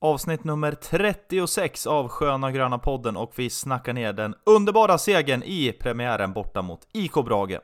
Avsnitt nummer 36 av Sköna Gröna podden och vi snackar ner den underbara segern i premiären borta mot IK Brage.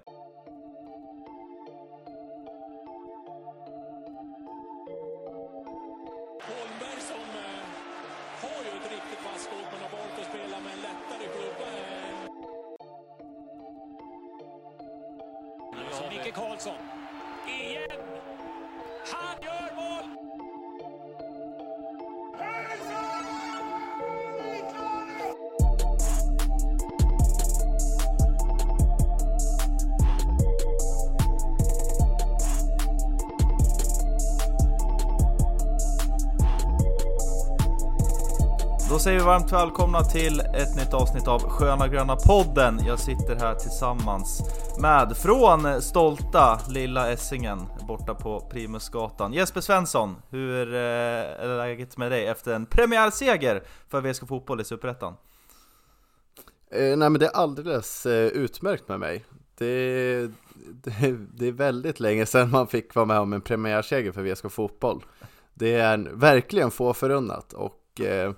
Varmt välkomna till ett nytt avsnitt av Sköna Gröna podden. Jag sitter här tillsammans med från stolta lilla Essingen borta på Primusgatan. Jesper Svensson, hur eh, är läget med dig efter en premiärseger för VSK Fotboll i Superettan? Eh, nej men det är alldeles eh, utmärkt med mig. Det, det, det är väldigt länge sedan man fick vara med om en premiärseger för VSK Fotboll. Det är verkligen få förunnat och eh,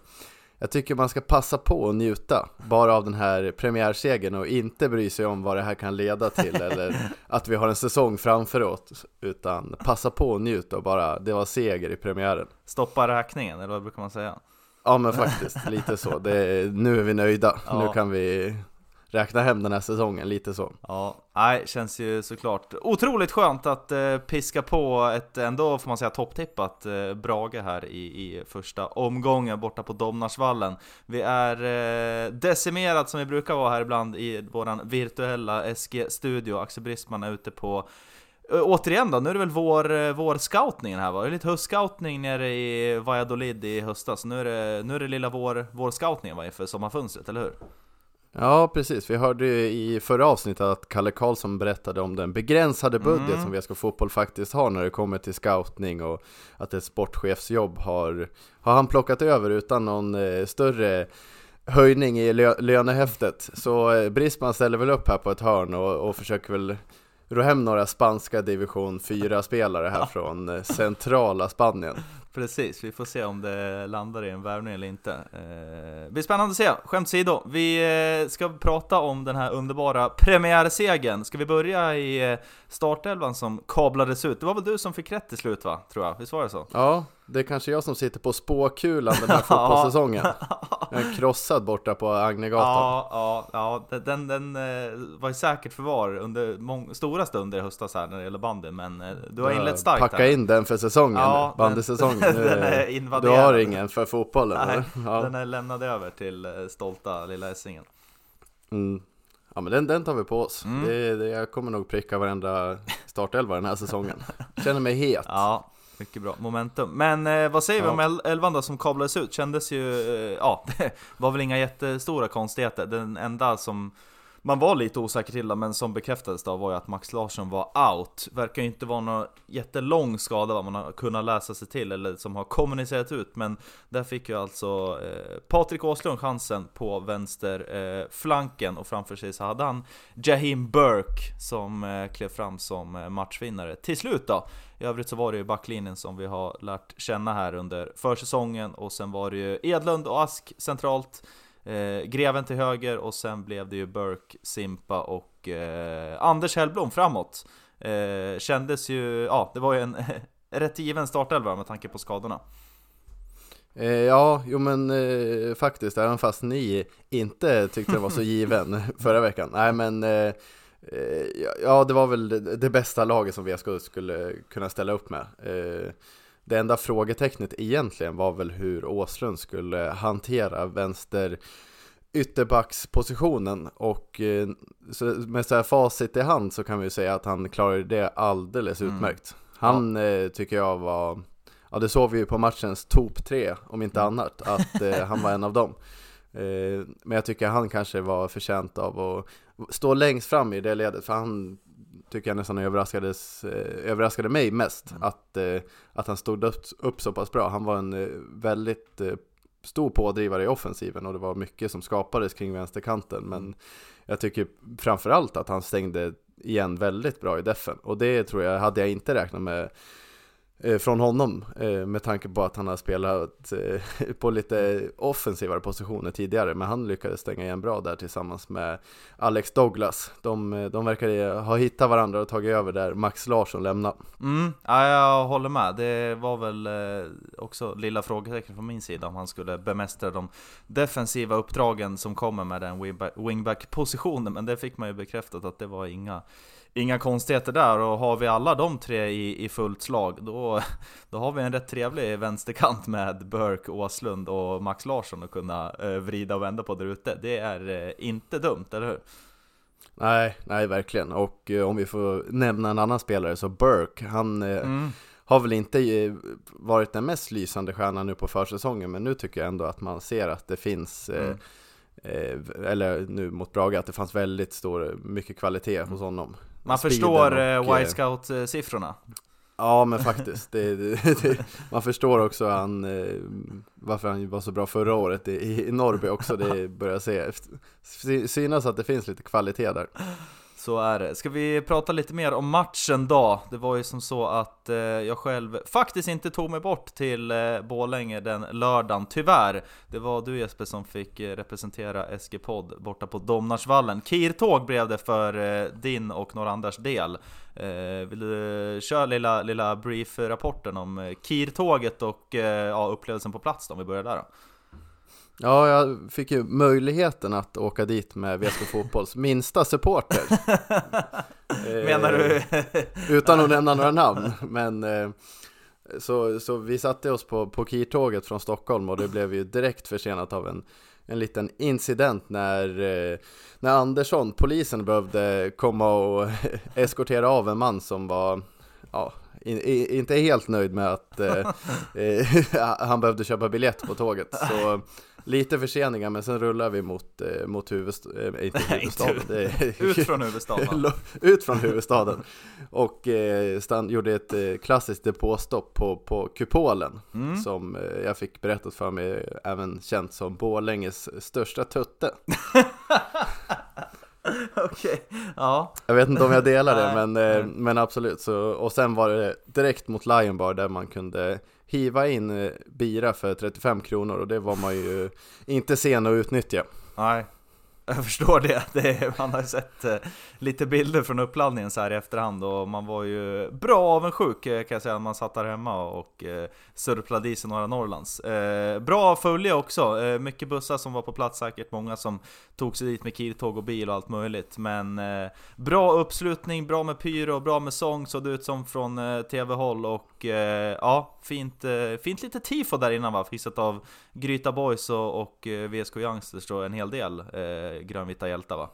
jag tycker man ska passa på att njuta bara av den här premiärsegern och inte bry sig om vad det här kan leda till eller att vi har en säsong framför oss utan passa på att njuta och bara, det var seger i premiären. Stoppa räkningen, eller vad brukar man säga? Ja men faktiskt, lite så. Det, nu är vi nöjda, Ja. nu kan vi räkna hem den här säsongen, lite så. Ja, nej, känns ju såklart otroligt skönt att eh, piska på ett ändå, får man säga, topptippat eh, Brage här i, i första omgången borta på Domnarsvallen. Vi är eh, decimerat som vi brukar vara här ibland i våran virtuella SG-studio. Axel Brisman är ute på eh, Återigen då, nu är det väl vår, eh, vår scoutningen här va? Det är lite höstscoutning nere i Valladolid i höstas, nu är det, nu är det lilla vår, vår scoutningen va, inför sommarfönstret, eller hur? Ja, precis. Vi hörde ju i förra avsnittet att Kalle Karlsson berättade om den begränsade budget Mm. som VSK Fotboll faktiskt har när det kommer till scoutning och att ett sportchefsjobb har, har han plockat över utan någon eh, större höjning i lö lönehäftet. Så eh, Brisman ställer väl upp här på ett hörn och, och försöker väl ro hem några spanska division 4-spelare här från eh, centrala Spanien. Precis, vi får se om det landar i en värvning eller inte. Eh, det blir spännande att se, skämt åsido. Vi eh, ska prata om den här underbara premiärsegern. Ska vi börja i eh, startelvan som kablades ut? Det var väl du som fick rätt till slut va? Tror jag, visst var det så? Ja, det är kanske jag som sitter på spåkulan den här fotbollssäsongen. Jag är krossad borta på Agnegatan. Ja, ja, ja, den, den eh, var i säkert förvar under stora stunder i höstas här när det gäller bandyn, men eh, du har inlett starkt Packa här. in den för säsongen, Ja, bandysäsongen. den- är invaderad. Du har ingen för fotbollen Nej? Ja. den är lämnad över till eh, stolta lilla Essingen. Mm. ja, men den, den tar vi på oss. Mm. Det, det, jag kommer nog pricka varenda startelva den här säsongen. Känner mig het. Ja, mycket bra momentum. Men eh, vad säger vi Ja. om el- elvan då som kablades ut? Kändes ju, eh, ja, det var väl inga jättestora konstigheter. Den enda som man var lite osäker till då, men som bekräftades då var ju att Max Larsson var out. Verkar ju inte vara någon jättelång skada vad man har kunnat läsa sig till eller som har kommunicerat ut. Men där fick ju alltså eh, Patrik Åslund chansen på vänsterflanken, eh, flanken och framför sig så hade han Jahim Burke som eh, klev fram som eh, matchvinnare till slut då. I övrigt så var det ju backlinjen som vi har lärt känna här under försäsongen och sen var det ju Edlund och Ask centralt eh, Greven till höger och sen blev det ju Burke, Simpa och eh, Anders Hellblom framåt eh, Kändes ju, ja det var ju en rätt given startelva med tanke på skadorna Eh, ja, jo men eh, faktiskt, även fast ni inte tyckte den var så given förra veckan. Nej men, eh, eh, ja det var väl det, det bästa laget som VSK skulle kunna ställa upp med. Det enda frågetecknet egentligen var väl hur Åslund skulle hantera vänster ytterbackspositionen och eh, med så här facit i hand så kan vi ju säga att han klarade det alldeles Mm. utmärkt. Han eh, tycker jag var Ja det såg vi ju på matchens top 3 om inte Mm. annat, att eh, han var en av dem. Eh, men jag tycker han kanske var förtjänt av att stå längst fram i det ledet, för han tycker jag nästan överraskades, eh, överraskade mig mest, Mm. att, eh, att han stod upp, så pass bra. Han var en eh, väldigt stor pådrivare i offensiven och det var mycket som skapades kring vänsterkanten, men jag tycker framförallt att han stängde igen väldigt bra i defen och det tror jag, hade jag inte räknat med Eh, från honom eh, med tanke på att han har spelat eh, på lite offensivare positioner tidigare men han lyckades stänga igen bra där tillsammans med Alex Douglas de, de verkar ha hittat varandra och tagit över där Max Larsson lämnade Mm, ja, jag håller med. Det var väl också lilla frågetecken från min sida om han skulle bemästra de defensiva uppdragen som kommer med den wingback-positionen. Men det fick man ju bekräftat att det var inga, inga konstigheter där. Och har vi alla de tre i, i fullt slag, då, då har vi en rätt trevlig vänsterkant med Burke, Åslund och Max Larsson att kunna eh, vrida och vända på där ute. Det är eh, inte dumt, eller hur? Nej, nej verkligen och eh, om vi får nämna en annan spelare så Burke, han eh, Mm. har väl inte eh, varit den mest lysande stjärnan nu på försäsongen men nu tycker jag ändå att man ser att det finns eh, Mm. eh, eller nu mot Brage, att det fanns väldigt stor, mycket kvalitet hos honom Man förstår och, eh, eh, White Scout-siffrorna. Ja men faktiskt, det, det, det, man förstår också han, eh, varför han var så bra förra året i, i Norrby också, det börjar se, sy- synas att det finns lite kvalitet där så är det. Ska vi prata lite mer om matchen då? Det var ju som så att eh, jag själv faktiskt inte tog mig bort till eh, Borlänge den lördagen, tyvärr. Det var du Jesper som fick eh, representera SG-podd borta på Domnarsvallen. Kirtåg blev det för eh, din och några andras del. Eh, vill du eh, köra lilla, lilla brief-rapporten om eh, Kirtåget och eh, ja, upplevelsen på plats då, om vi börjar där då? Ja, jag fick ju möjligheten att åka dit med VSK Fotbolls minsta supporter Eh, Menar du? Utan att nämna några namn, men eh, så, så vi satte oss på, på Kirtåget från Stockholm och det blev ju direkt försenat av en, en liten incident när, eh, när Andersson, polisen, behövde komma och eskortera av en man som var ja, in, i, inte helt nöjd med att eh, eh, han behövde köpa biljett på tåget. Så lite förseningar, men sen rullar vi mot, eh, mot huvudst eh, inte huvudstaden. det är- Ut från huvudstaden. Ut från huvudstaden och eh, stann, gjorde ett eh, klassiskt depåstopp på, på Kupolen Mm. som eh, jag fick berättat för mig även känt som Borlänges största tutte. Okej, ja. Jag vet inte om jag delar det Nej, men, eh, nej. men absolut. Så, och sen var det direkt mot Lion Bar där man kunde hiva in eh, bira för 35 kronor och det var man ju inte sen att utnyttja. Nej, jag förstår det. det är, man har ju sett eh, lite bilder från uppladdningen så här i efterhand och man var ju bra avundsjuk eh, kan jag säga när man satt där hemma och eh, surplade i sig några Norrlands. Eh, bra följe också, eh, mycket bussar som var på plats säkert, många som tog sig dit med kirtåg och bil och allt möjligt. Men eh, bra uppslutning, bra med pyro, bra med sång såg det ut som från eh, TV-håll och eh, ja, fint, eh, fint lite tifo där innan va, fixat av Gryta Boys och, och eh, VSK Youngsters då, en hel del eh, grönvita hjältar va?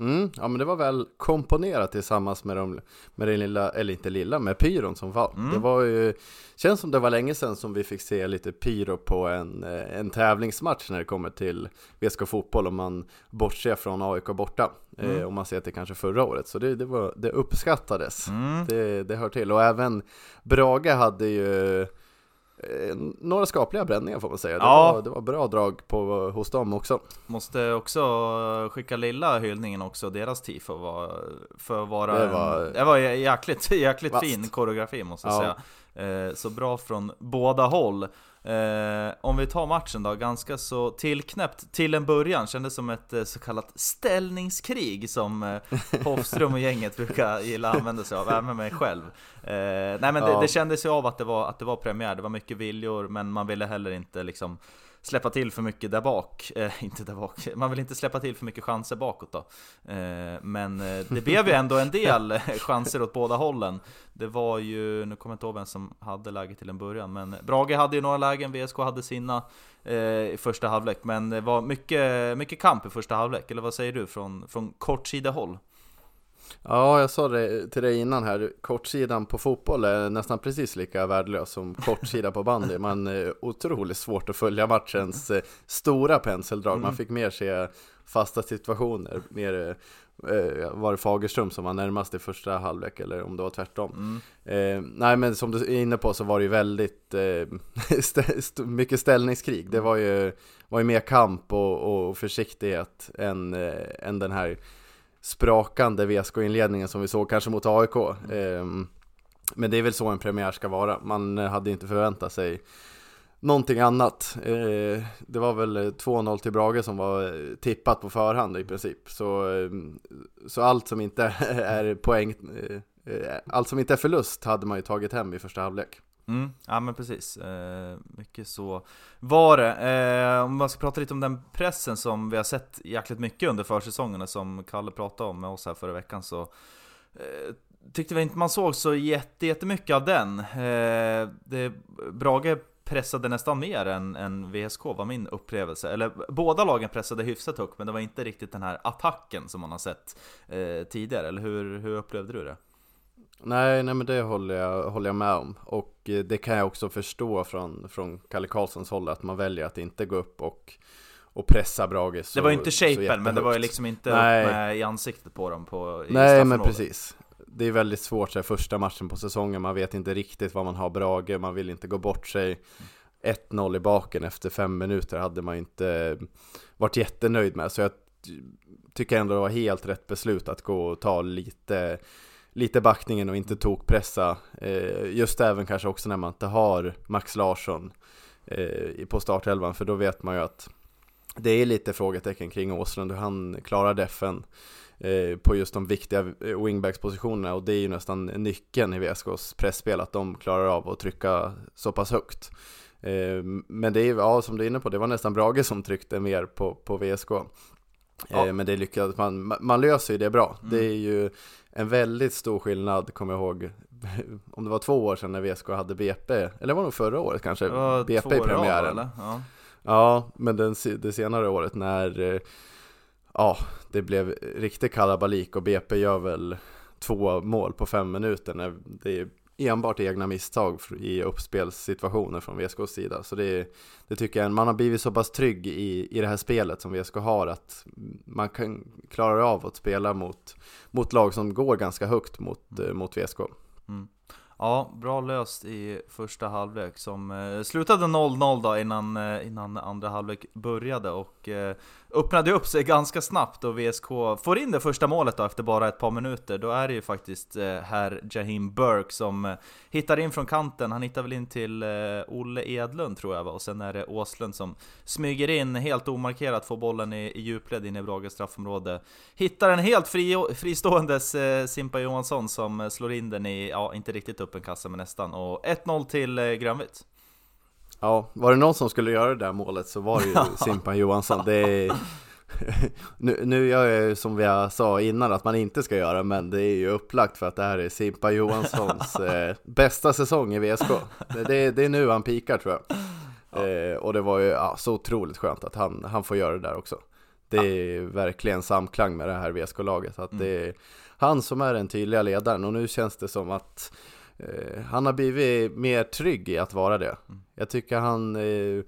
Mm, ja men det var väl komponerat tillsammans med, de, med den lilla, eller inte lilla, med pyron som var. Mm. Det var ju, känns som det var länge sedan som vi fick se lite pyro på en, eh, en tävlingsmatch när det kommer till VSK Fotboll om man bortser från AIK borta. Mm. Eh, om man ser till kanske förra året, så det, det, var, det uppskattades. Mm. Det, det hör till, och även Brage hade ju eh, några skapliga bränningar får man säga. Det, Ja. var, det var bra drag på, hos dem också. Måste också skicka lilla hyllningen också, deras tifo var, för att vara Det en- var- det var jäkligt, jäkligt fin koreografi måste jag Ja. säga eh, Så bra från båda håll eh, Om vi tar matchen då, ganska så tillknäppt till en början. Kändes som ett eh, så kallat ställningskrig som eh, Hofström och gänget brukar gilla att använda sig av, även mig själv. Eh, Nej men det, Ja. det kändes ju av att det, var, att det var premiär, det var mycket viljor men man ville heller inte liksom släppa till för mycket där bak, eh, inte där bak, man vill inte släppa till för mycket chanser bakåt då. Eh, men eh, det blev ju ändå en del eh, chanser åt båda hållen. Det var ju, nu kommer jag inte ihåg vem som hade läget till en början, men Brage hade ju några lägen, VSK hade sina eh, i första halvlek, men det var mycket, mycket kamp i första halvlek, eller vad säger du från, från kortsida håll? Ja, jag sa det till dig innan här, kortsidan på fotboll är nästan precis lika värdelös som kortsida på bandy. Man är otroligt svårt att följa matchens eh, stora penseldrag. Man fick mer se fasta situationer, mer eh, var det Fagerström som var närmast i första halvlek eller om det var tvärtom. Mm. Eh, nej men som du är inne på så var det ju väldigt eh, st- st- mycket ställningskrig. Det var ju, var ju mer kamp och, och försiktighet än, eh, än den här sprakande VSK-inledningen som vi såg kanske mot AIK. Ehm, Men det är väl så en premiär ska vara. Man eh, hade inte förväntat sig någonting annat. Ehm, det var väl eh, 2-0 till Brage som var eh, tippat på förhand i princip. Så, ehm, så allt som inte är poäng, allt som inte är förlust hade man ju tagit hem i första halvlek. Mm, ja men precis, eh, mycket så var det. Eh, om man ska prata lite om den pressen som vi har sett jäkligt mycket under försäsongerna som Kalle pratade om med oss här förra veckan så eh, tyckte vi inte man såg så jätte jättemycket av den. Eh, det, Brage pressade nästan mer än, än VSK var min upplevelse. Eller båda lagen pressade hyfsat högt, men det var inte riktigt den här attacken som man har sett eh, tidigare. Eller hur, hur upplevde du det? Nej, nej men det håller jag, håller jag med om. Och eh, det kan jag också förstå från, från Kalle Karlssons håll, att man väljer att inte gå upp och, och pressa Brage så Det var ju inte shapen, men det var ju liksom inte nej. upp med i ansiktet på dem på i Nej, men precis. Det är väldigt svårt så här, första matchen på säsongen, man vet inte riktigt vad man har Brage, man vill inte gå bort sig. 1-0 i baken efter fem minuter hade man inte varit jättenöjd med, så jag tycker ändå det var helt rätt beslut att gå och ta lite lite backningen och inte tokpressa. Eh, just även kanske också när man inte har Max Larsson eh, på startelvan, för då vet man ju att det är lite frågetecken kring Åslund hur han klarar defen eh, på just de viktiga wingbackspositionerna och det är ju nästan nyckeln i VSKs pressspel att de klarar av att trycka så pass högt. Men det är ja, som du är inne på, det var nästan Brage som tryckte mer på, på VSK. Ja. Men det lyckades man, man löser ju det bra. Mm. Det är ju en väldigt stor skillnad, kommer jag ihåg, om det var två år sedan när VSK hade BP, eller var det nog förra året kanske, BP i premiären. Ja. ja, men den, det senare året när eh, ja, det blev riktigt kalabalik och BP gör väl två mål på fem minuter när det är enbart egna misstag i uppspelssituationer från VSKs sida. Så det, det tycker jag, man har blivit så pass trygg i, i det här spelet som VSK har att man kan klara av att spela mot, mot lag som går ganska högt mot, mm. mot VSK. Mm. Ja, bra löst i första halvlek som eh, slutade 0-0 då innan, eh, innan andra halvlek började och eh, öppnade upp sig ganska snabbt och VSK får in det första målet då efter bara ett par minuter. Då är det ju faktiskt eh, herr Jahim Burke som eh, hittar in från kanten. Han hittar väl in till eh, Olle Edlund tror jag va? Och sen är det Åslund som smyger in helt omarkerat, får bollen i, i djupled in i Brage straffområde. Hittar en helt fri, friståendes eh, Simpa Johansson som eh, slår in den i, ja inte riktigt öppen kassa men nästan. Och 1-0 till eh, grönvitt. Ja, var det någon som skulle göra det där målet så var det ju Simpan Johansson. Det är, nu, nu gör jag ju som vi sa innan att man inte ska göra, men det är ju upplagt för att det här är Simpa Johanssons eh, bästa säsong i VSK. Det, det, är nu han pikar tror jag. Ja. Eh, och det var ju ja, så otroligt skönt att han, han får göra det där också. Det är ja. verkligen samklang med det här VSK-laget. Att mm. det är han som är den tydliga ledaren och nu känns det som att eh, han har blivit mer trygg i att vara det. Mm. Jag tycker han eh,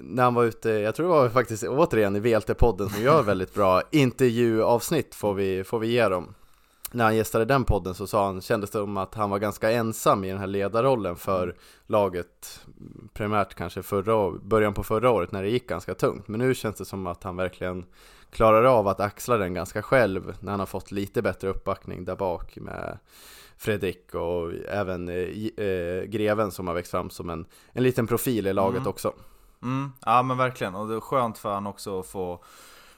när han var ute, jag tror det var faktiskt återigen i VLT-podden som gör väldigt bra intervjuavsnitt får vi, får vi ge dem. När han gästade den podden så sa han, kändes det som att han var ganska ensam i den här ledarrollen för mm. laget Primärt kanske förra, början på förra året när det gick ganska tungt Men nu känns det som att han verkligen klarar av att axla den ganska själv När han har fått lite bättre uppbackning där bak med Fredrik och även eh, eh, Greven som har växt fram som en, en liten profil i laget mm. också. Mm, ja men verkligen, och det är skönt för han också att få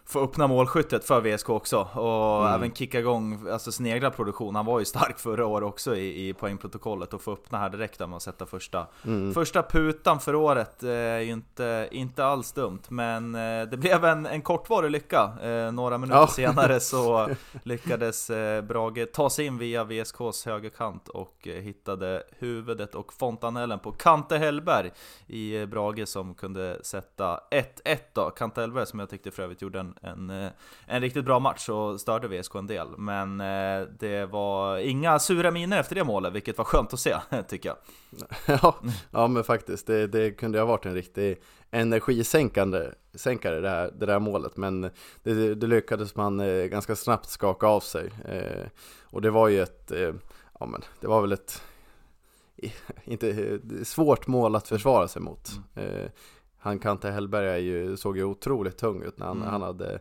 få öppna målskyttet för VSK också och mm. även kicka igång alltså snegla produktion. Han var ju stark förra året också i, i poängprotokollet och få öppna här direkt med att sätta första, mm. första putan för året. Eh, är ju inte, inte alls dumt, men eh, det blev en, en kortvarig lycka. Eh, några minuter ja. senare så lyckades Brage ta sig in via VSKs högerkant och hittade huvudet och fontanellen på Kante Hellberg i Brage som kunde sätta 1-1 då. Kante Hellberg som jag tyckte för övrigt gjorde en en, eh, en, riktigt bra match och störde VSK en del. Men eh, det var inga sura miner efter det målet, vilket var skönt att se, tycker jag. Ja, ja men faktiskt, det, det kunde ha varit en riktig energisänkande sänkare det, här, det där målet men det, det lyckades man eh, ganska snabbt skaka av sig och det var ju ett, ja men det var väl ett inte svårt mål att försvara sig mot. Mm han Kante Hellberg ju, såg ju otroligt tung ut när han, mm. han hade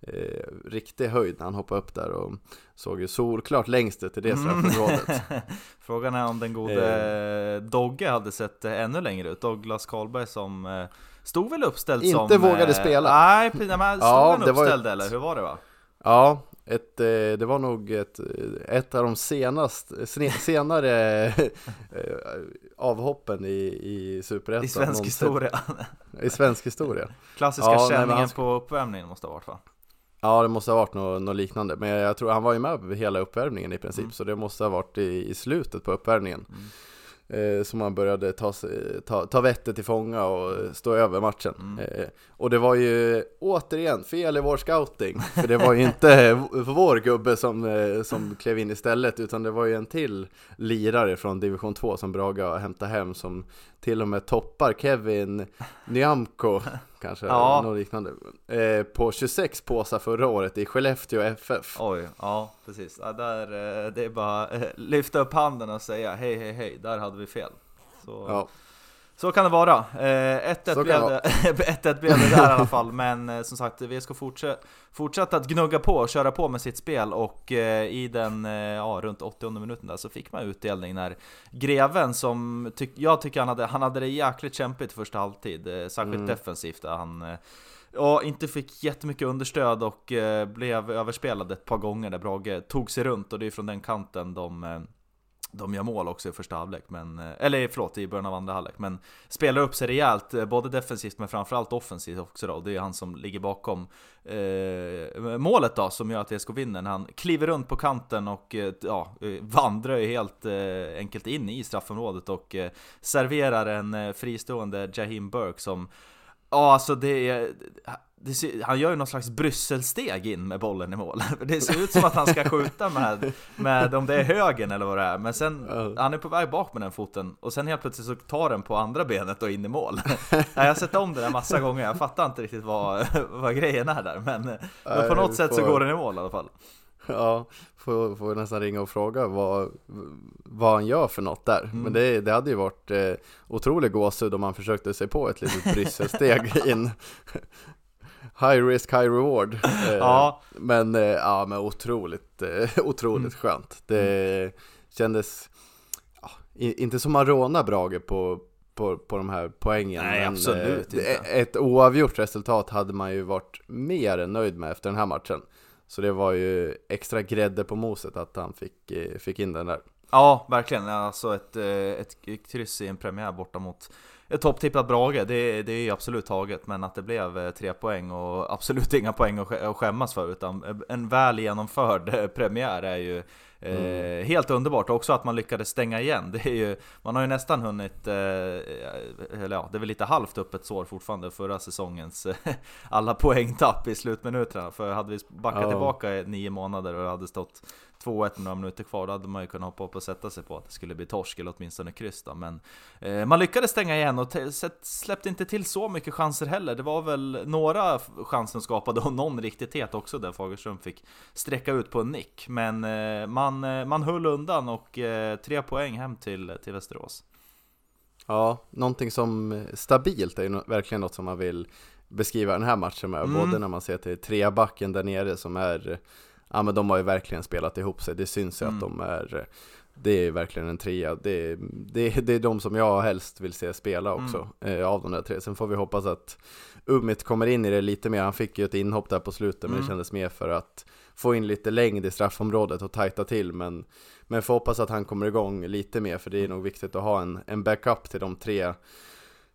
eh, riktig höjd när han hoppade upp där och såg ju solklart längst ut i det straffområdet. Frågan är om den gode Dogge hade sett eh, ännu längre ut. Douglas Karlberg som eh, stod väl uppställd Inte som... vågade eh, spela. Nej, men stod Ja, han uppställd ett- eller hur var det va? Ja, ett, eh, det var nog ett, ett av de senast, senare eh, avhoppen i, i Superettan I svensk någonsin. historia. I svensk historia. Klassiska Ja, känningen han- på uppvärmningen måste ha varit va? Ja, det måste ha varit något, något liknande. Men jag tror han var ju med hela uppvärmningen i princip, Mm. så det måste ha varit i, i slutet på uppvärmningen. Eh, som han började ta, ta, ta vettet till fånga och eh, stå över matchen. Mm. Eh, och det var ju återigen fel i vår scouting. För det var ju inte vår gubbe som, eh, som klev in istället, utan det var ju en till lirare från division 2 som Braga hämtade hem som till och med toppar Kevin Nyamko, kanske Ja. något liknande, eh, på 26 påsar förra året i Skellefteå FF. Oj, ja precis. Ja, där, eh, det är bara eh, lyfta upp handen och säga hej hej hej, där hade vi fel. Så, Ja, så kan det vara. Eh, 1-1 Så blev det, 1-1 blev det där i alla fall, men eh, som sagt vi ska fortsätta, att gnugga på och köra på med sitt spel och eh, i den, eh, ja runt 80 minuten där så fick man utdelning när Greven som tyck, jag tycker han hade, han hade det jäkligt kämpigt första halvtid, eh, särskilt Mm. defensivt där han eh, Ja, inte fick jättemycket understöd och eh, blev överspelad ett par gånger där Brage tog sig runt och det är från den kanten de eh, de gör mål också i första halvlek, men, eh, eller förlåt, i början av andra halvlek, men spelar upp sig rejält, eh, både defensivt men framförallt offensivt också då. Det är han som ligger bakom eh, målet då, som gör att ESK vinner, när han kliver runt på kanten och eh, ja, vandrar ju helt eh, enkelt in i straffområdet och eh, serverar en eh, fristående Jahim Burke som Ja, alltså det är... Det ser, han gör ju någon slags Brysselsteg in med bollen i mål. Det ser ut som att han ska skjuta med, med om det är högen eller vad det är. Men sen, han är på väg bak med den foten och sen helt plötsligt så tar den på andra benet och in i mål. Jag har sett om det där massa gånger, jag fattar inte riktigt vad, vad grejen är där. Men, men på något sätt så går den i mål i alla fall. Ja, får, får nästan ringa och fråga vad, vad han gör för något där. Men det, det hade ju varit eh, otrolig gåshud om han försökte sig på ett litet Brysselsteg in. High risk, high reward. Eh, Ja. Men, eh, ja, men otroligt, eh, otroligt skönt. Det kändes, ja, inte som man rånar Brage på, på, på de här poängen. Nej, men, absolut eh, inte. Ett oavgjort resultat hade man ju varit mer än nöjd med efter den här matchen. Så det var ju extra grädde på moset att han fick, eh, fick in den där. Ja, verkligen. Alltså ett, eh, ett kryss i en premiär borta mot ett topptippat Brage, det, det är ju absolut taget. Men att det blev eh, tre poäng och absolut inga poäng att skämmas för. Utan en väl genomförd premiär är ju eh, helt underbart. Också att man lyckades stänga igen. Det är ju, man har ju nästan hunnit, eh, eller ja, det är väl lite halvt öppet sår fortfarande förra säsongens eh, alla poängtapp i slutminuterna. För hade vi backat Ja. tillbaka i nio månader och det hade stått 2-1 med några minuter kvar, då hade man ju kunnat hoppa upp och sätta sig på att det skulle bli torsk eller åtminstone kryss då. Men eh, man lyckades stänga igen och släppte inte till så mycket chanser heller. Det var väl några chanser skapade och någon riktigt het också där Fagerström fick sträcka ut på en nick. Men eh, man, eh, man höll undan och eh, tre poäng hem till, till Västerås. Ja, någonting som stabilt är ju verkligen något som man vill beskriva den här matchen med. Mm. Både när man ser till trebacken där nere som är, ja men de har ju verkligen spelat ihop sig. Det syns ju Mm. att de är, det är verkligen en trea. Det, det, det är de som jag helst vill se spela också, eh, av de där tre. Sen får vi hoppas att Ummit kommer in i det lite mer. Han fick ju ett inhopp där på slutet, men Mm. det kändes mer för att få in lite längd i straffområdet och tajta till. Men, men får hoppas att han kommer igång lite mer, för det är nog viktigt att ha en, en backup till de tre,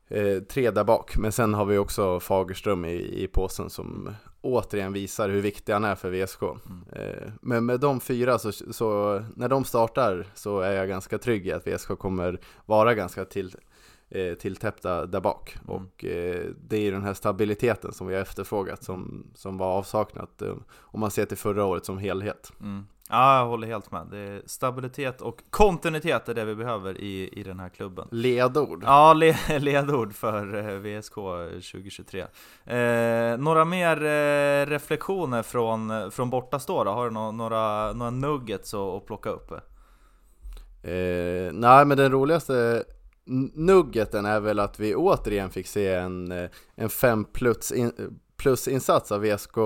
eh, tre där bak. Men sen har vi också Fagerström i, i påsen som återigen visar hur viktig han är för VSK. Eh, men med de fyra, så, så när de startar så är jag ganska trygg i att VSK kommer vara ganska till, eh, tilltäppta där bak. Mm. Och eh, det är ju den här stabiliteten som vi har efterfrågat som, som var avsaknat eh, om man ser till förra året som helhet. Mm. Ja, jag håller helt med. Det är stabilitet och kontinuitet är det vi behöver i, i den här klubben. Ledord. Ja, le ledord för eh, VSK 2023. Eh, några mer eh, reflektioner från, från bortastå då? Har du nå- några, några nuggets att, att plocka upp? Eh, nej, men den roligaste nuggeten är väl att vi återigen fick se en, eh, en 5 plus, in, plus insats av VSK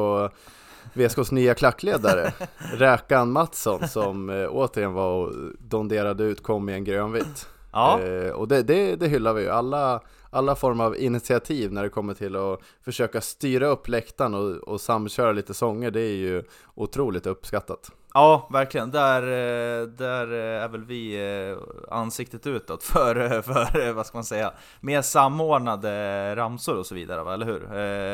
VSKs nya klackledare, Räkan Mattsson, som eh, återigen var och donderade ut kom i en grönvitt. Ja, Eh, och det, det, det hyllar vi ju. Alla, alla former av initiativ när det kommer till att försöka styra upp läktaren och, och samköra lite sånger, det är ju otroligt uppskattat. Ja verkligen. Där, eh, där är väl vi eh, ansiktet utåt för, för eh, vad ska man säga, mer samordnade ramsor och så vidare, eller hur?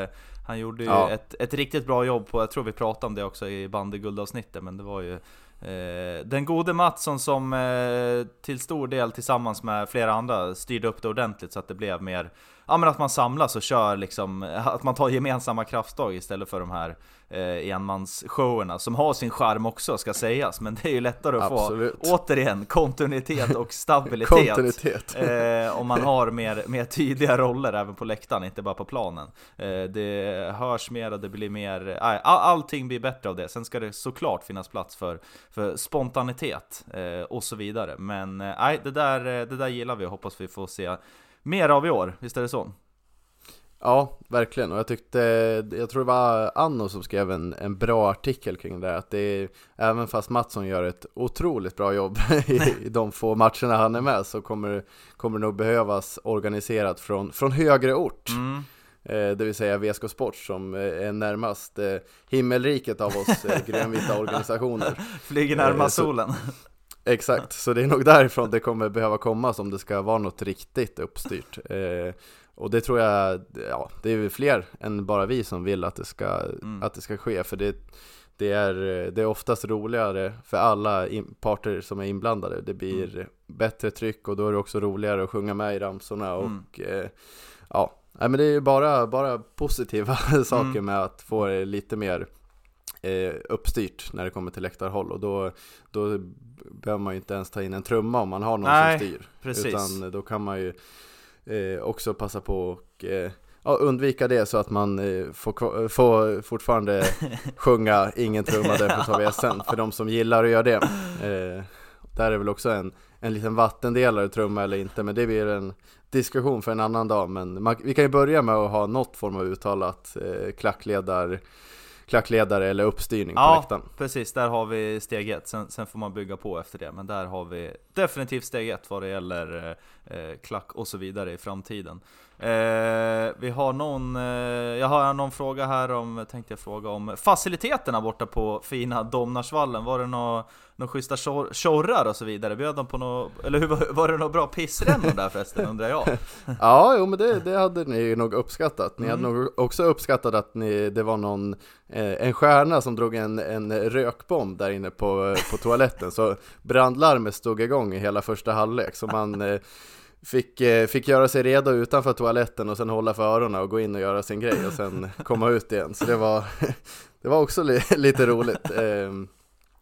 Eh, Han gjorde ju Ja. ett, ett riktigt bra jobb på, jag tror vi pratade om det också i bandyguldavsnittet, men det var ju eh, den gode Mattsson som eh, till stor del tillsammans med flera andra styrde upp det ordentligt så att det blev mer Ja men att man samlas och kör liksom, att man tar gemensamma krafttag istället för de här eh, enmansshowerna som har sin charm också ska sägas Men det är ju lättare att Absolut. få, återigen, kontinuitet och stabilitet Kontinuitet. eh, Om man har mer, mer tydliga roller även på läktaren, inte bara på planen eh, Det hörs mer och det blir mer, all, allting blir bättre av det Sen ska det såklart finnas plats för, för spontanitet eh, och så vidare Men eh, nej, det, där, eh, det där gillar vi och hoppas vi får se mer av i år, visst är det så? Ja, verkligen. Och jag tyckte, jag tror det var Anno som skrev en, en bra artikel kring det. Att det är, även fast Mattsson gör ett otroligt bra jobb i, i de få matcherna han är med så kommer, kommer det nog behövas organiserat från, från högre ort. Mm. Eh, det vill säga VSK Sport som eh, är närmast eh, himmelriket av oss eh, grönvita organisationer. Flyger närmast så- solen Exakt, så det är nog därifrån det kommer behöva komma om det ska vara något riktigt uppstyrt. Eh, och det tror jag, ja, det är ju fler än bara vi som vill att det ska, Mm. att det ska ske. För det, det, är, det är oftast roligare för alla in, parter som är inblandade. Det blir Mm. bättre tryck och då är det också roligare att sjunga med i ramsorna. Och Mm. eh, ja, nej, men det är ju bara, bara positiva saker Mm. med att få det lite mer eh, uppstyrt när det kommer till läktarhåll och då, då behöver man ju inte ens ta in en trumma om man har någon Nej, som styr. Precis Utan då kan man ju eh, också passa på och eh, ja, undvika det så att man eh, får, kva- får fortfarande sjunga ingen trumma därför tar vi sen för de som gillar att göra det. Eh, där är väl också en, en liten vattendelare trumma eller inte men det blir en diskussion för en annan dag men man, vi kan ju börja med att ha något form av uttalat eh, klackledar, klackledare eller uppstyrning på Ja, läktaren. precis. Där har vi steg ett. Sen, sen får man bygga på efter det. Men där har vi definitivt steg ett vad det gäller eh, klack och så vidare i framtiden. Eh, vi har någon, eh, jag har någon fråga här om, tänkte jag fråga om faciliteterna borta på fina Domnarsvallen. Var det några nå schyssta tjor- tjorrar och så vidare? Bjöd de på nå, eller hur, var, det några bra pissrännor där förresten undrar jag? Ja, jo men det, det hade ni nog uppskattat. Ni Mm. hade nog också uppskattat att ni, det var någon, eh, en stjärna som drog en, en rökbomb där inne på, på toaletten. Så brandlarmet stod igång i hela första halvlek. Så man eh, fick, eh, fick göra sig redo utanför toaletten och sen hålla för öronen och gå in och göra sin grej och sen komma ut igen. Så det var, det var också li, lite roligt.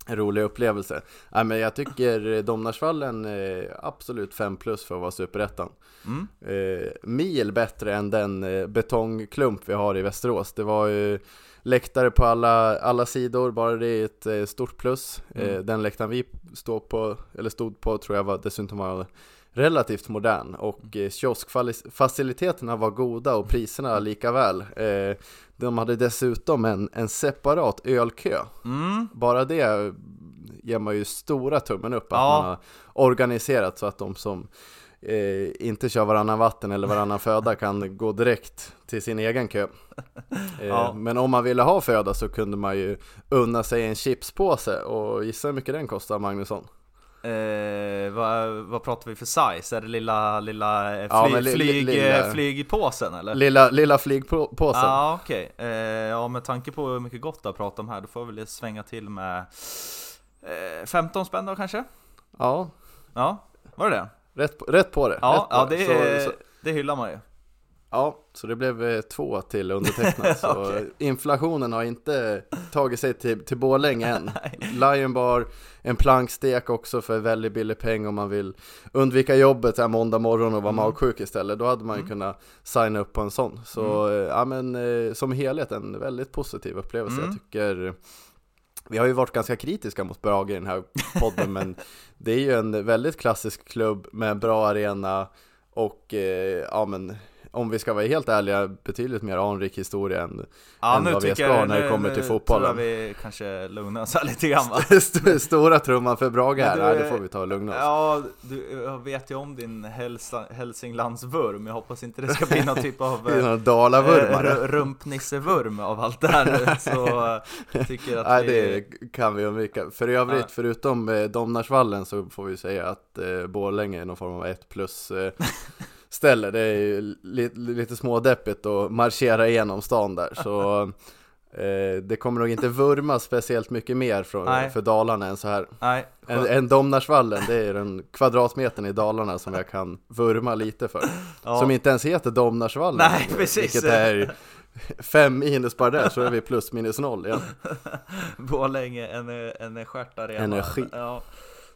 Eh, rolig upplevelse. Nej, men jag tycker Domnarsvallen är absolut 5 plus för att vara superettan. Mm. Eh, mil bättre än den eh, betongklump vi har i Västerås. Det var ju läktare på alla, alla sidor, bara det är ett eh, stort plus. Eh, Mm. den läktaren vi stod på, eller stod på tror jag var, dessutom var relativt modern och eh, kioskfaciliteterna var goda och priserna lika väl. Eh, de hade dessutom en, en separat ölkö. Mm. Bara det ger man ju stora tummen upp att Ja. man har organiserat så att de som eh, inte kör varannan vatten eller varannan föda kan gå direkt till sin egen kö. Eh, Ja. Men om man ville ha föda så kunde man ju unna sig en chipspåse och gissa hur mycket den kostar Magnusson? Eh, vad, vad pratar vi för size? Är det lilla, lilla eh, fly, Ja, men li- flyg, lilla- eh, flygpåsen eller? Lilla, lilla flygpåsen. Ja okej, eh, ja med tanke på hur mycket gott du har pratat om här, då får jag väl svänga till med eh, 15 spänn då kanske? Ja, Ja, var det det? rätt, på- rätt på det. Ja, rätt på ja det, Så- är, så, det hyllar man ju Ja, så det blev eh, två till undertecknat. Så Okej. inflationen har inte tagit sig till, till Borlänge än. Lion Bar, en plankstek också för väldigt billig peng om man vill undvika jobbet här måndag morgon och vara Mm. magsjuk istället. Då hade man ju Mm. kunnat signa upp på en sån. Så eh, ja men eh, som helhet en väldigt positiv upplevelse. Mm. Jag tycker vi har ju varit ganska kritiska mot Brage i den här podden men det är ju en väldigt klassisk klubb med en bra arena och ja men om vi ska vara helt ärliga, betydligt mer anrik historia än, Ja, än nu vad vi ska jag, när det nu- kommer till nu fotbollen. tror jag vi kanske lugnar oss här lite grann va? St- Stora trumman för Brage här, du, Nej, det får vi ta och lugna oss. Ja, du, jag vet ju om din Hälsa, Hälsinglandsvurm, jag hoppas inte det ska bli någon typ av eh, rumpnissevurm av allt det här nu, så jag tycker att Nej, vi... det kan vi undvika. För övrigt, Ja. förutom eh, Domnarsvallen så får vi säga att eh, Borlänge är någon form av ett plus eh, ställe. Det är ju li- lite smådeppigt att marschera igenom stan där. Så eh, det kommer nog inte vurma speciellt mycket mer från, Nej. för Dalarna än så här. Nej, En, en Domnarsvallen, det är den kvadratmetern i Dalarna som jag kan vurma lite för. ja. Som inte ens heter Domnarsvallen. Nej, precis. Vilket är fem minus bara där, så är vi plus minus noll igen. Borlänge, en, en stjärtarena. Energi. Ja,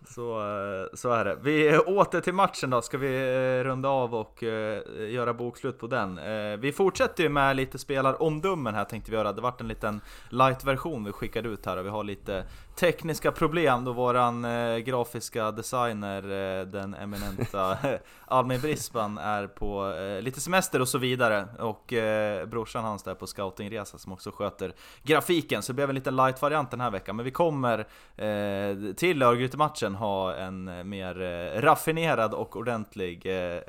så, eh, så är det. Vi åter till matchen då, ska vi eh, runda av och eh, göra bokslut på den. Vi fortsätter ju med lite spelaromdömen här tänkte vi göra. Det vart en liten light-version vi skickade ut här och vi har lite tekniska problem då våran eh, grafiska designer, eh, den eminenta Almin Brisban är på eh, lite semester och så vidare. Och eh, brorsan hans där på scoutingresa som också sköter grafiken. Så det blev en liten light-variant den här veckan. Men vi kommer eh, till Örgryte-matchen ha en eh, mer eh, raffinerad och ordentlig eh,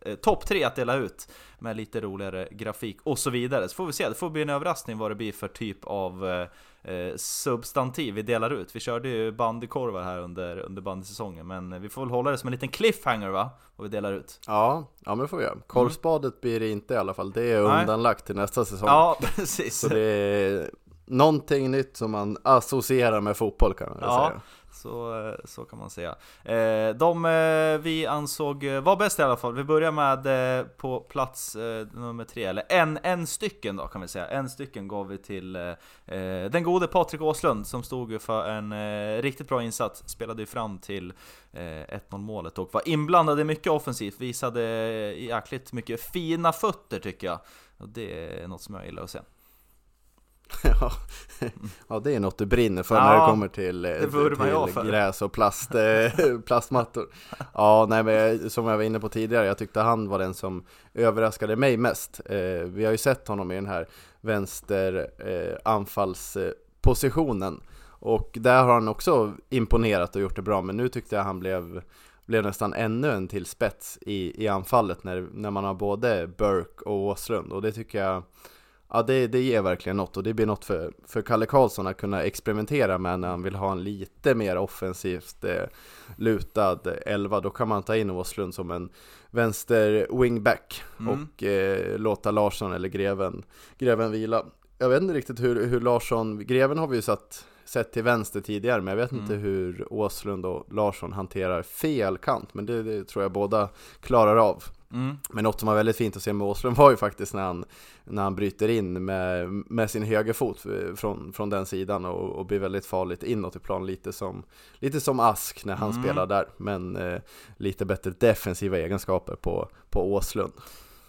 eh, topp 3 att dela ut med lite roligare grafik och så vidare. Så får vi se, det får bli en överraskning vad det blir för typ av eh, substantiv vi delar ut. Vi körde ju bandykorvar här under, under bandysäsongen men vi får väl hålla det som en liten cliffhanger va? Vad vi delar ut. Ja, ja men det får vi göra. Korvspadet blir det inte i alla fall. Det är Nej. undanlagt till nästa säsong. Ja, precis. Så det är någonting nytt som man associerar med fotboll kan man Ja. säga. Så, så kan man säga. Eh, de eh, vi ansåg eh, var bäst i alla fall. Vi börjar med på plats nummer tre, eller en, en stycken då kan vi säga. En stycken gav vi till den gode Patrik Åslund som stod för en riktigt bra insats. Spelade ju fram till 1-0 målet och var inblandad i mycket offensivt. Visade jäkligt mycket fina fötter tycker jag. Och det är något som jag gillar att se. Ja. ja, det är något du brinner för Ja, när det kommer till, eh, det till gräs och plast, eh, plastmattor. Ja, nej men som jag var inne på tidigare, jag tyckte han var den som överraskade mig mest. Eh, vi har ju sett honom i den här vänster eh, anfallspositionen och där har han också imponerat och gjort det bra, men nu tyckte jag han blev blev nästan ännu en till spets i, i anfallet när, när man har både Burke och Åslund och det tycker jag Ja det, det ger verkligen något och det blir något för, för Kalle Karlsson att kunna experimentera med när han vill ha en lite mer offensivt eh, lutad elva. Då kan man ta in Åslund som en vänster wingback Mm. och eh, låta Larsson eller Greven, Greven vila. Jag vet inte riktigt hur, hur Larsson, Greven har vi ju satt, sett till vänster tidigare men jag vet inte Mm. hur Åslund och Larsson hanterar fel kant men det, det tror jag båda klarar av. Mm. Men något som var väldigt fint att se med Åslund var ju faktiskt när han, när han bryter in med, med sin högerfot från, från den sidan och, och blir väldigt farligt inåt i plan, lite som, lite som Ask när han Mm. spelar där, men eh, lite bättre defensiva egenskaper på, på Åslund.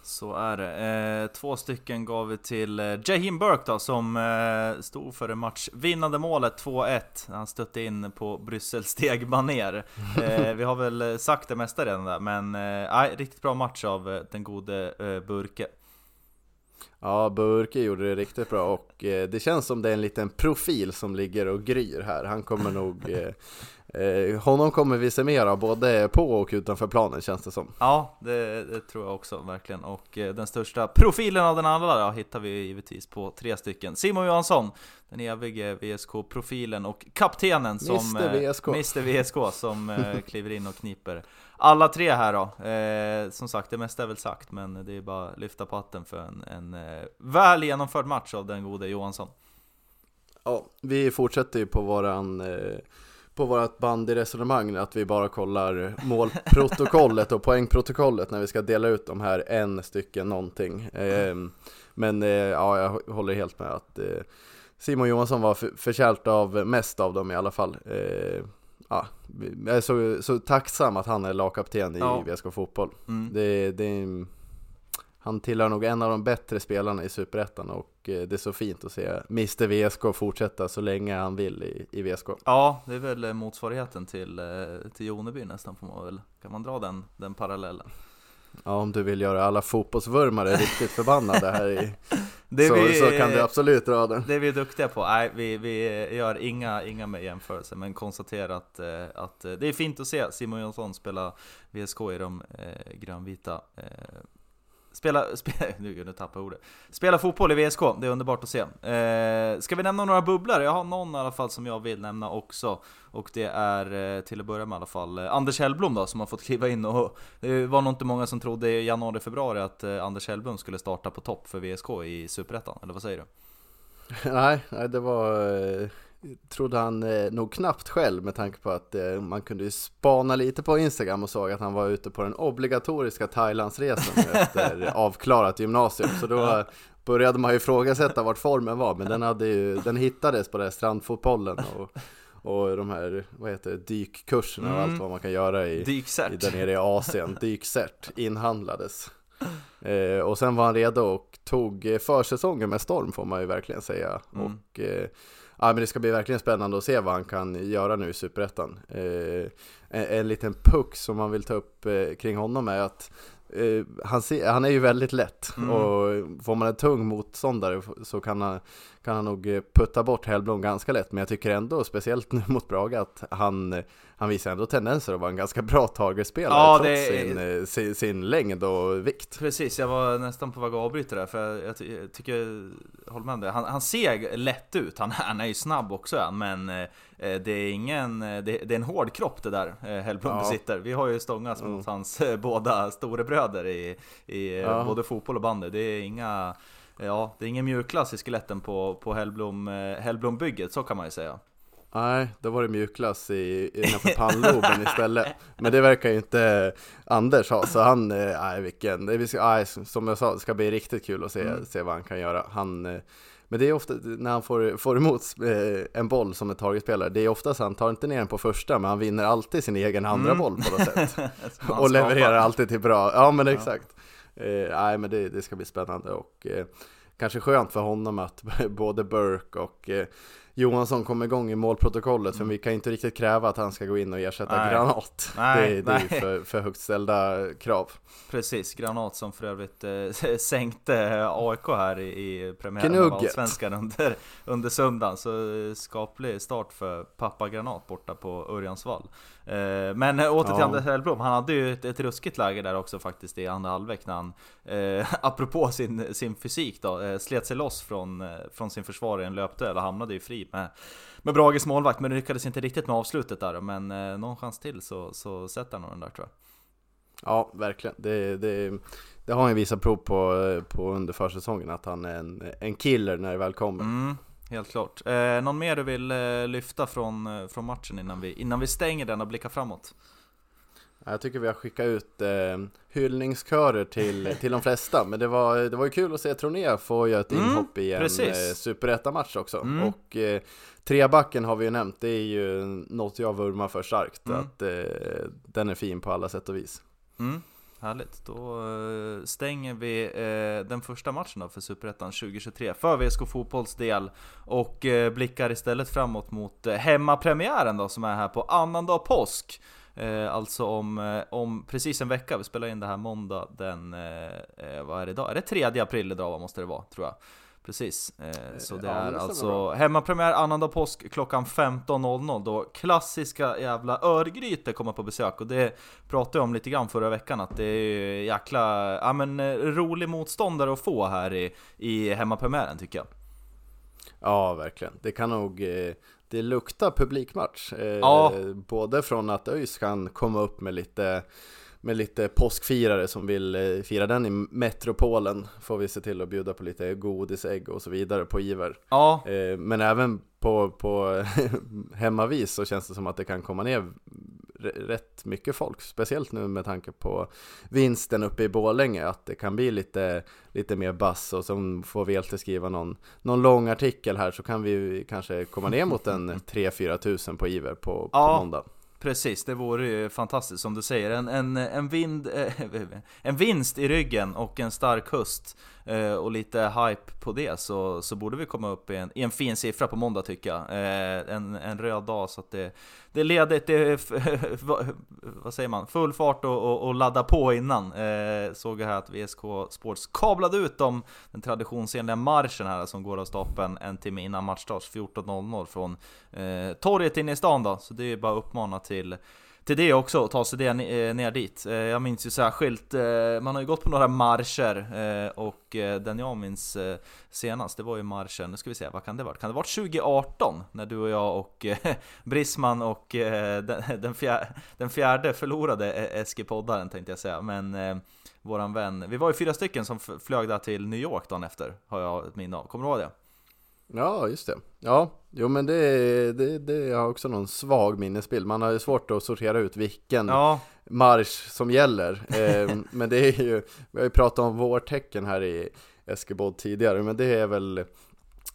Så är det. Eh, två stycken gav vi till eh, Jahim Burke då, som eh, stod för det matchvinnande målet 2-1. Han stötte in på Bryssel stegbaner. Eh, vi har väl sagt det mesta redan där, men eh, riktigt bra match av eh, den gode eh, Burke. Ja, Burke gjorde det riktigt bra och eh, det känns som det är en liten profil som ligger och gryr här. Han kommer nog, eh, eh, honom kommer vi se mer av både på och utanför planen känns det som. Ja, det, det tror jag också verkligen. Och eh, den största profilen av den andra då, hittar vi givetvis på tre stycken. Simon Johansson, den evige VSK-profilen och kaptenen som... Mr. eh, VSK. Mr VSK som eh, kliver in och kniper alla tre här då. Eh, som sagt, det mesta är väl sagt, men det är bara att lyfta på hatten för en, en eh, väl genomförd match av den gode Johansson. Ja, vi fortsätter ju på våran eh, på vårat bandyresonemang att vi bara kollar målprotokollet och poängprotokollet när vi ska dela ut de här en stycken någonting. Eh, men eh, ja, jag håller helt med att eh, Simon Johansson var förtjänt av mest av dem i alla fall. Ja, jag är så, så tacksam att han är lagkapten i Ja. VSK Fotboll. Mm. Det, det, han tillhör nog en av de bättre spelarna i Superettan och eh, det är så fint att se Mr VSK fortsätta så länge han vill i, i VSK. Ja, det är väl motsvarigheten till, eh, till Joneby nästan, får man väl, kan man dra den, den parallellen? Ja, om du vill göra alla fotbollsvurmare riktigt förbannade här i, Det så, vi, så kan du absolut dra den. Det är vi duktiga på. Nej, vi, vi gör inga, inga med jämförelser, men konstaterar att, eh, att eh, det är fint att se Simon Jonsson spela VSK i de eh, grönvita. Eh, spela, spela, nu, nu tappar jag ordet. Spela fotboll i VSK, det är underbart att se. Eh, ska vi nämna några bubblare? Jag har någon i alla fall som jag vill nämna också. Och det är eh, till att börja med i alla fall eh, Anders Hellblom då, som har fått kliva in och det var nog inte många som trodde i januari-februari att eh, Anders Hellblom skulle starta på topp för VSK i Superettan, eller vad säger du? Nej, nej, det var, eh, trodde han eh, nog knappt själv med tanke på att eh, man kunde ju spana lite på Instagram och såg att han var ute på den obligatoriska Thailandsresan efter avklarat gymnasium. Så då började man ju ifrågasätta vart formen var, men den, hade ju, den hittades på den här strandfotbollen och, och de här, vad heter det, dykkurserna och Mm. allt vad man kan göra i, i där nere i Asien, dykcert, inhandlades. Eh, och sen var han redo och tog eh, försäsongen med storm får man ju verkligen säga. Mm. Och eh, ja, men det ska bli verkligen spännande att se vad han kan göra nu i Superettan. Eh, en, en liten puck som man vill ta upp eh, kring honom är att eh, han, ser, han är ju väldigt lätt Mm. och får man en tung motståndare så kan han, kan han nog eh, putta bort Hellblom ganska lätt. Men jag tycker ändå, speciellt nu mot Braga, att han, han visar ändå tendenser att vara en ganska bra targetspelare Ja, trots det sin, eh, sin, sin längd och vikt. Precis, jag var nästan på väg att avbryta där, för jag, ty- jag tycker, håller med om det. Han, han ser lätt ut, han, han är ju snabb också, men eh, det är ingen, eh, det, det är en hård kropp det där eh, Hellblom Ja. besitter. Vi har ju stångats Mm. mot hans eh, båda storebröder i, i eh, Ja. både fotboll och bandy. Det är inga, ja, det är ingen mjukglass i skeletten på, på Hellblom, eh, Hellblombygget, så kan man ju säga. Nej, då var det mjukglass i, innanför pannloben istället. Men det verkar ju inte Anders ha, så han, eh, nej vilken, det, nej, som jag sa, det ska bli riktigt kul att se, Mm. se vad han kan göra. Han, eh, men det är ofta, när han får, får emot eh, en boll som en targetspelare, det är oftast han tar inte ner den på första, men han vinner alltid sin egen andra Mm. boll på något sätt. Och levererar alltid till bra, ja men exakt. Eh, nej men det, det ska bli spännande och eh, kanske skönt för honom att både Burke och eh, Johansson kommer igång i målprotokollet för vi kan inte riktigt kräva att han ska gå in och ersätta Mm. Nej. Granat. Nej, det, det är ju nej. för, för högt ställda krav. Precis, Granat som för övrigt eh, sänkte AIK här i, i premiären av. Allsvenskan under, under söndagen. Så eh, skaplig start för pappa Granat borta på Örjansvall. Eh, men åter till Ja. Anders Hellblom, han hade ju ett, ett ruskigt läge där också faktiskt i andra halvlek när han, eh, apropå sin, sin fysik då, eh, slet sig loss från, eh, från sin försvarare i en löpduell och hamnade ju fri med, med Brages målvakt. Men lyckades inte riktigt med avslutet där men eh, någon chans till så, så sätter han nog den där tror jag. Ja, verkligen. Det, det, det har han ju visat prov på, eh, på under försäsongen, att han är en, en killer när det väl kommer. Mm, helt klart. Eh, någon mer du vill eh, lyfta från, eh, från matchen innan vi, innan vi stänger den och blickar framåt? Jag tycker vi har skickat ut eh, hyllningskörer till, till de flesta, men det var, det var ju kul att se Troné få göra ett Mm, inhopp i en eh, superettamatch också. Mm. Och eh, trebacken har vi ju nämnt, det är ju något jag vurmar för starkt, Mm. att eh, den är fin på alla sätt och vis. Mm, härligt. Då eh, stänger vi eh, den första matchen då för Superettan 2023 för VSK Fotbolls del och eh, blickar istället framåt mot hemmapremiären då som är här på annandag påsk. Alltså om, om precis en vecka, vi spelar in det här måndag den, vad är det idag? Är det 3 april idag måste det vara, tror jag. Precis, eh, så det är det stämmer alltså hemmapremiär annandag påsk klockan 15.00 då klassiska jävla Örgryte kommer på besök och det pratade jag om lite grann förra veckan att det är jäkla, ja men eh, rolig motståndare att få här i, i hemmapremiären tycker jag. Ja, verkligen. Det kan nog, eh, det luktar publikmatch. Eh, Ja. Både från att ÖIS kan komma upp med lite med lite påskfirare som vill eh, fira den i metropolen får vi se till att bjuda på lite godisägg och så vidare på Iver. Ja, Eh, Men även på, på hemmavis så känns det som att det kan komma ner rätt mycket folk. Speciellt nu med tanke på vinsten uppe i Borlänge. Att det kan bli lite, lite mer bass och så får vi alltid skriva någon, någon lång artikel här så kan vi kanske komma ner mot en 3-4 tusen på Iver på, på Ja. måndag. Precis, det vore ju fantastiskt som du säger. En, en, en, vind, eh, en vinst i ryggen och en stark höst eh, och lite hype på det så, så borde vi komma upp i en, i en fin siffra på måndag tycker jag. Eh, en, en röd dag så att det, det är ledigt, det är, vad säger man, full fart och, och, och ladda på innan. Eh, såg jag här att VSK Sports kablade ut dem, den traditionsenliga marschen här som går av stapeln en timme innan matchstart 14.00 från eh, torget inne i stan då. Så det är bara att uppmana till till det också, och ta sig det eh, ner dit. Eh, jag minns ju särskilt, eh, man har ju gått på några marscher och den jag minns senast, det var ju marschen, nu ska vi se, vad kan det varit? Kan det varit 2018? När du och jag och Brisman och den, fjärde, den fjärde förlorade e-, Eskipoddaren tänkte jag säga, men våran vän, vi var ju fyra stycken som flög där till New York dagen efter, har jag ett minne av. Kommer du ihåg det? Ja, just det. Ja, jo men det, det, det har också någon svag minnesbild. Man har ju svårt att sortera ut vilken ja. marsch som gäller. Eh, men det är ju, vi har ju pratat om vårtecken här i Eskebodd tidigare, men det är väl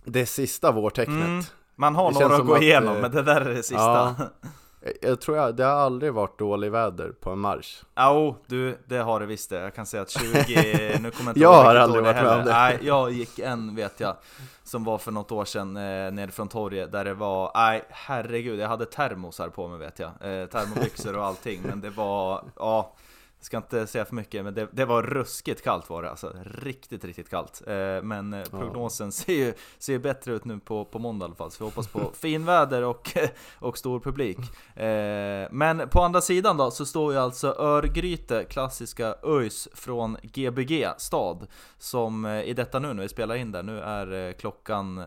det sista vårtecknet. Mm, man har det några att gå igenom, eh, men det där är det sista. Ja, jag tror jag, det har aldrig varit dålig väder på en marsch. Jo, du, det har det visst det. Jag kan säga att 20, nu kommer jag inte Jag har aldrig varit med om det Nej, jag gick en vet jag Som var för något år sedan eh, nere från torget där det var, nej herregud, jag hade termosar på mig vet jag. Eh, Termobyxor och allting, men det var, ja ska inte säga för mycket, men det, det, var ruskigt kallt var det alltså. Riktigt, riktigt kallt. Eh, men eh, prognosen ja. ser ju ser bättre ut nu på, på måndag i alla fall. Så vi hoppas på finväder och, och stor publik. Eh, men på andra sidan då så står ju alltså Örgryte, klassiska ÖIS från Gbg stad. Som i detta nu när vi spelar in där, nu är klockan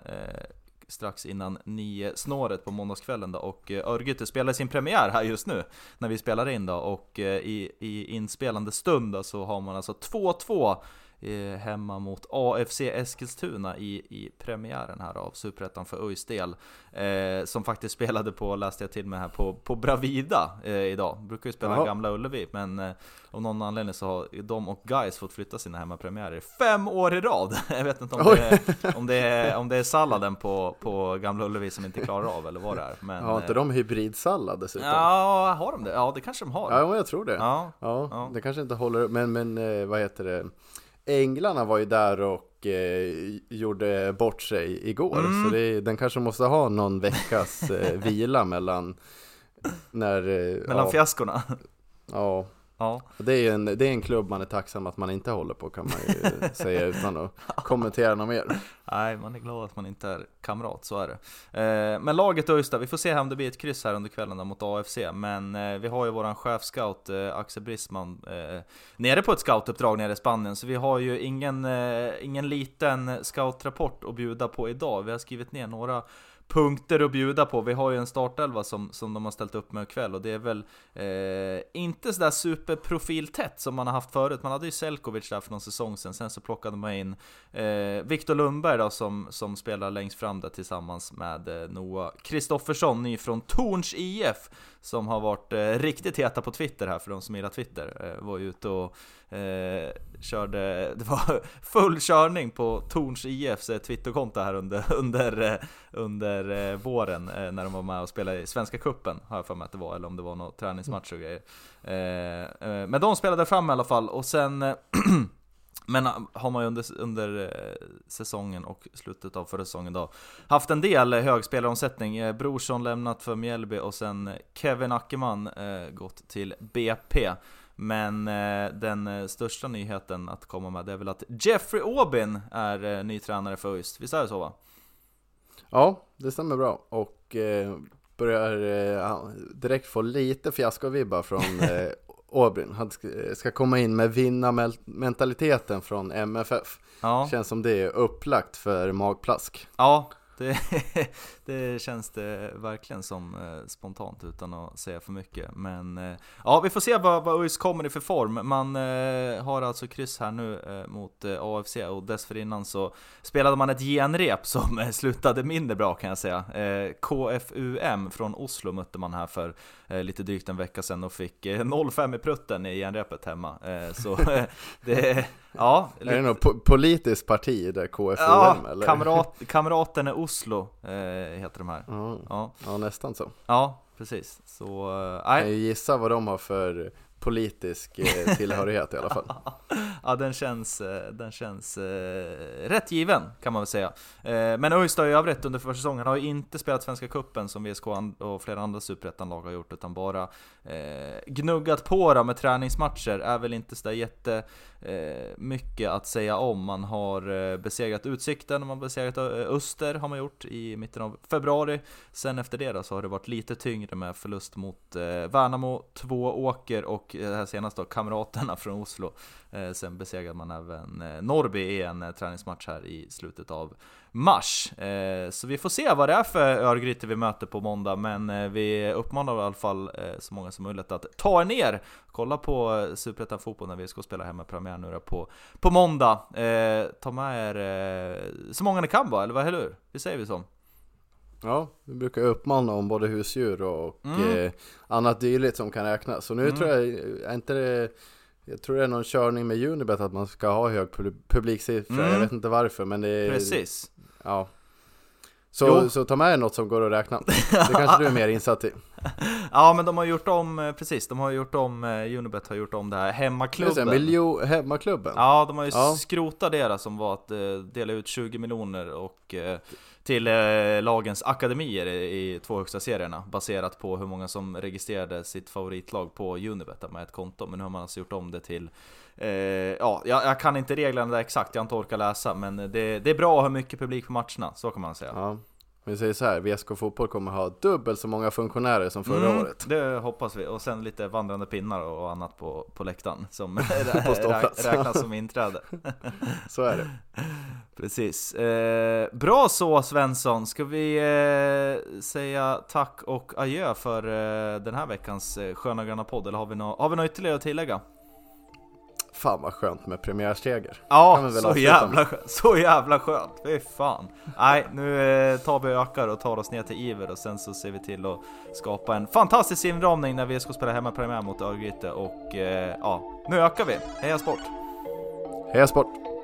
strax innan nio snåret på måndagskvällen då. Och eh, Örgryte spelar sin premiär här just nu när vi spelar in då. Och eh, i, i inspelande stund då så har man alltså 2-2 eh, hemma mot AFC Eskilstuna i, i premiären här av Superettan för ÖIS del. Eh, som faktiskt spelade på, läste jag till mig här, på, på Bravida eh, idag. Brukar ju spela Jaha. Gamla Ullevi, men eh, av någon anledning så har de och Guys fått flytta sina hemmapremiärer fem år i rad. jag vet inte om det, är, om, det är, om det är salladen på, på Gamla Ullevi som inte klarar av eller vad det är. Men, har inte eh, de hybridsallad dessutom? Ja, har de det? Ja, det kanske de har. Ja, jag tror det. Ja, ja, ja. Det kanske inte håller, men, men eh, vad heter det? Änglarna var ju där och eh, gjorde bort sig igår, mm. så det, den kanske måste ha någon veckas eh, vila mellan när, eh, Mellan ja, fiaskorna? Ja, Ja. Det är, en, det är en klubb man är tacksam att man inte håller på kan man ju säga utan att kommentera något mer. Nej, man är glad att man inte är kamrat, så är det. Eh, men laget Öysta, vi får se om det blir ett kryss här under kvällen mot AFC. Men eh, vi har ju våran chefscout eh, Axel Brisman eh, nere på ett scoutuppdrag nere i Spanien. Så vi har ju ingen, ingen liten scoutrapport att bjuda på idag. Vi har skrivit ner några punkter att bjuda på. Vi har ju en startelva som, som de har ställt upp med ikväll och det är väl eh, inte sådär superprofiltätt som man har haft förut. Man hade ju Selkovic där för någon säsong sedan, sen så plockade man in eh, Viktor Lundberg då som, som spelar längst fram där tillsammans med eh, Noah Kristoffersson, ny från Torns IF som har varit eh, riktigt heta på Twitter här för de som gillar Twitter. Eh, var ute och eh, körde, det var full körning på Torns IFs eh, Twitterkonto här under, under, eh, under eh, våren när de var med och spelade i Svenska Kuppen har jag för mig att det var, eller om det var någon träningsmatch och grejer. Men de spelade fram i alla fall och sen Men har man ju under, under säsongen och slutet av förra säsongen då haft en del hög spelaromsättning. Brorsson lämnat för Mjällby och sen Kevin Ackerman gått till BP. Men eh, den eh, största nyheten att komma med det är väl att Jeffrey Aubin är eh, ny tränare för ÖIS. Visst är det så va? Ja, det stämmer bra. Och eh, börjar eh, direkt få lite fiaskovibbar från eh, Aubin. Han ska, ska komma in med vinnarmentaliteten från MFF. Ja. Känns som det är upplagt för magplask. Ja, det, det känns det verkligen som eh, spontant utan att säga för mycket. Men eh, ja, vi får se vad, vad ÖIS kommer i för form. Man eh, har alltså kryss här nu eh, mot eh, AFC och dessförinnan så spelade man ett genrep som eh, slutade mindre bra kan jag säga. KFUM från Oslo mötte man här för lite drygt en vecka sedan och fick 0-5 i prutten i genrepet hemma. så det, ja. Är det något po politiskt parti där KFUM ja, eller? Kamrat, kamraten är Oslo eh, heter de här. Ja, Ja, ja nästan så. ja precis. Så, eh, Jag gissa vad de har för politisk eh, tillhörighet i alla fall. Ja, den känns, eh, den känns eh, rätt given kan man väl säga. Eh, men ÖIS i övrigt under försäsongen har ju inte spelat Svenska Cupen som VSK och flera andra superettan-lag har gjort, utan bara eh, gnuggat på då med träningsmatcher. Är väl inte sådär jätte eh, mycket att säga om. Man har eh, besegrat Utsikten, man har besegrat eh, Öster har man gjort i mitten av februari. Sen efter det då så har det varit lite tyngre med förlust mot eh, Värnamo, två Åker och det här senaste då, Kamraterna från Oslo. Eh, sen besegrade man även eh, Norrby i en eh, träningsmatch här i slutet av mars. Så vi får se vad det är för Örgryte vi möter på måndag, men vi uppmanar i alla fall så många som möjligt att ta er ner, kolla på Superettan Fotboll när vi ska spela hemmapremiär nu på, på måndag. Ta med er så många ni kan bara, eller vad, eller hur? Det säger vi så. Ja, vi brukar uppmana om både husdjur och Mm. eh, annat dylikt som kan räknas. Så nu Mm. tror jag, är inte det, jag tror det är någon körning med Unibet att man ska ha hög pub- publiksiffra. Mm. Jag vet inte varför men det är, Precis. Ja. Så, Jo. så ta med er något som går att räkna. Det kanske du är mer insatt i. Ja men de har gjort om, eh, precis, de har gjort om, eh, Unibet har gjort om det här Just det, hemmaklubben. miljo, hemmaklubben. Ja, de har ju Ja. skrotat deras som var att eh, dela ut 20 miljoner och till eh, lagens akademier i, i två högsta serierna baserat på hur många som registrerade sitt favoritlag på Unibet med ett konto. Men nu har man alltså gjort om det till eh, ja, jag, jag kan inte reglerna där exakt, jag har inte orkat läsa men det, det är bra att ha mycket publik på matcherna, så kan man säga. Ja. Vi säger så här, VSK Fotboll kommer ha dubbelt så många funktionärer som förra Mm, året. Det hoppas vi, och sen lite vandrande pinnar och annat på, på läktaren som På räknas som inträde. Så är det. Precis. Eh, bra så Svensson, ska vi eh, säga tack och adjö för eh, den här veckans eh, Sköna Gröna Podd, eller har vi, något ytterligare att tillägga? Fan vad skönt med premiärseger. Ja, så jävla, skö- så jävla skönt! Fy fan! Nej, nu eh, tar vi ökar och tar oss ner till Iver och sen så ser vi till att skapa en fantastisk inramning när vi ska spela hemma premiär mot Örgryte och eh, ja, nu ökar vi! Heja sport! Heja sport!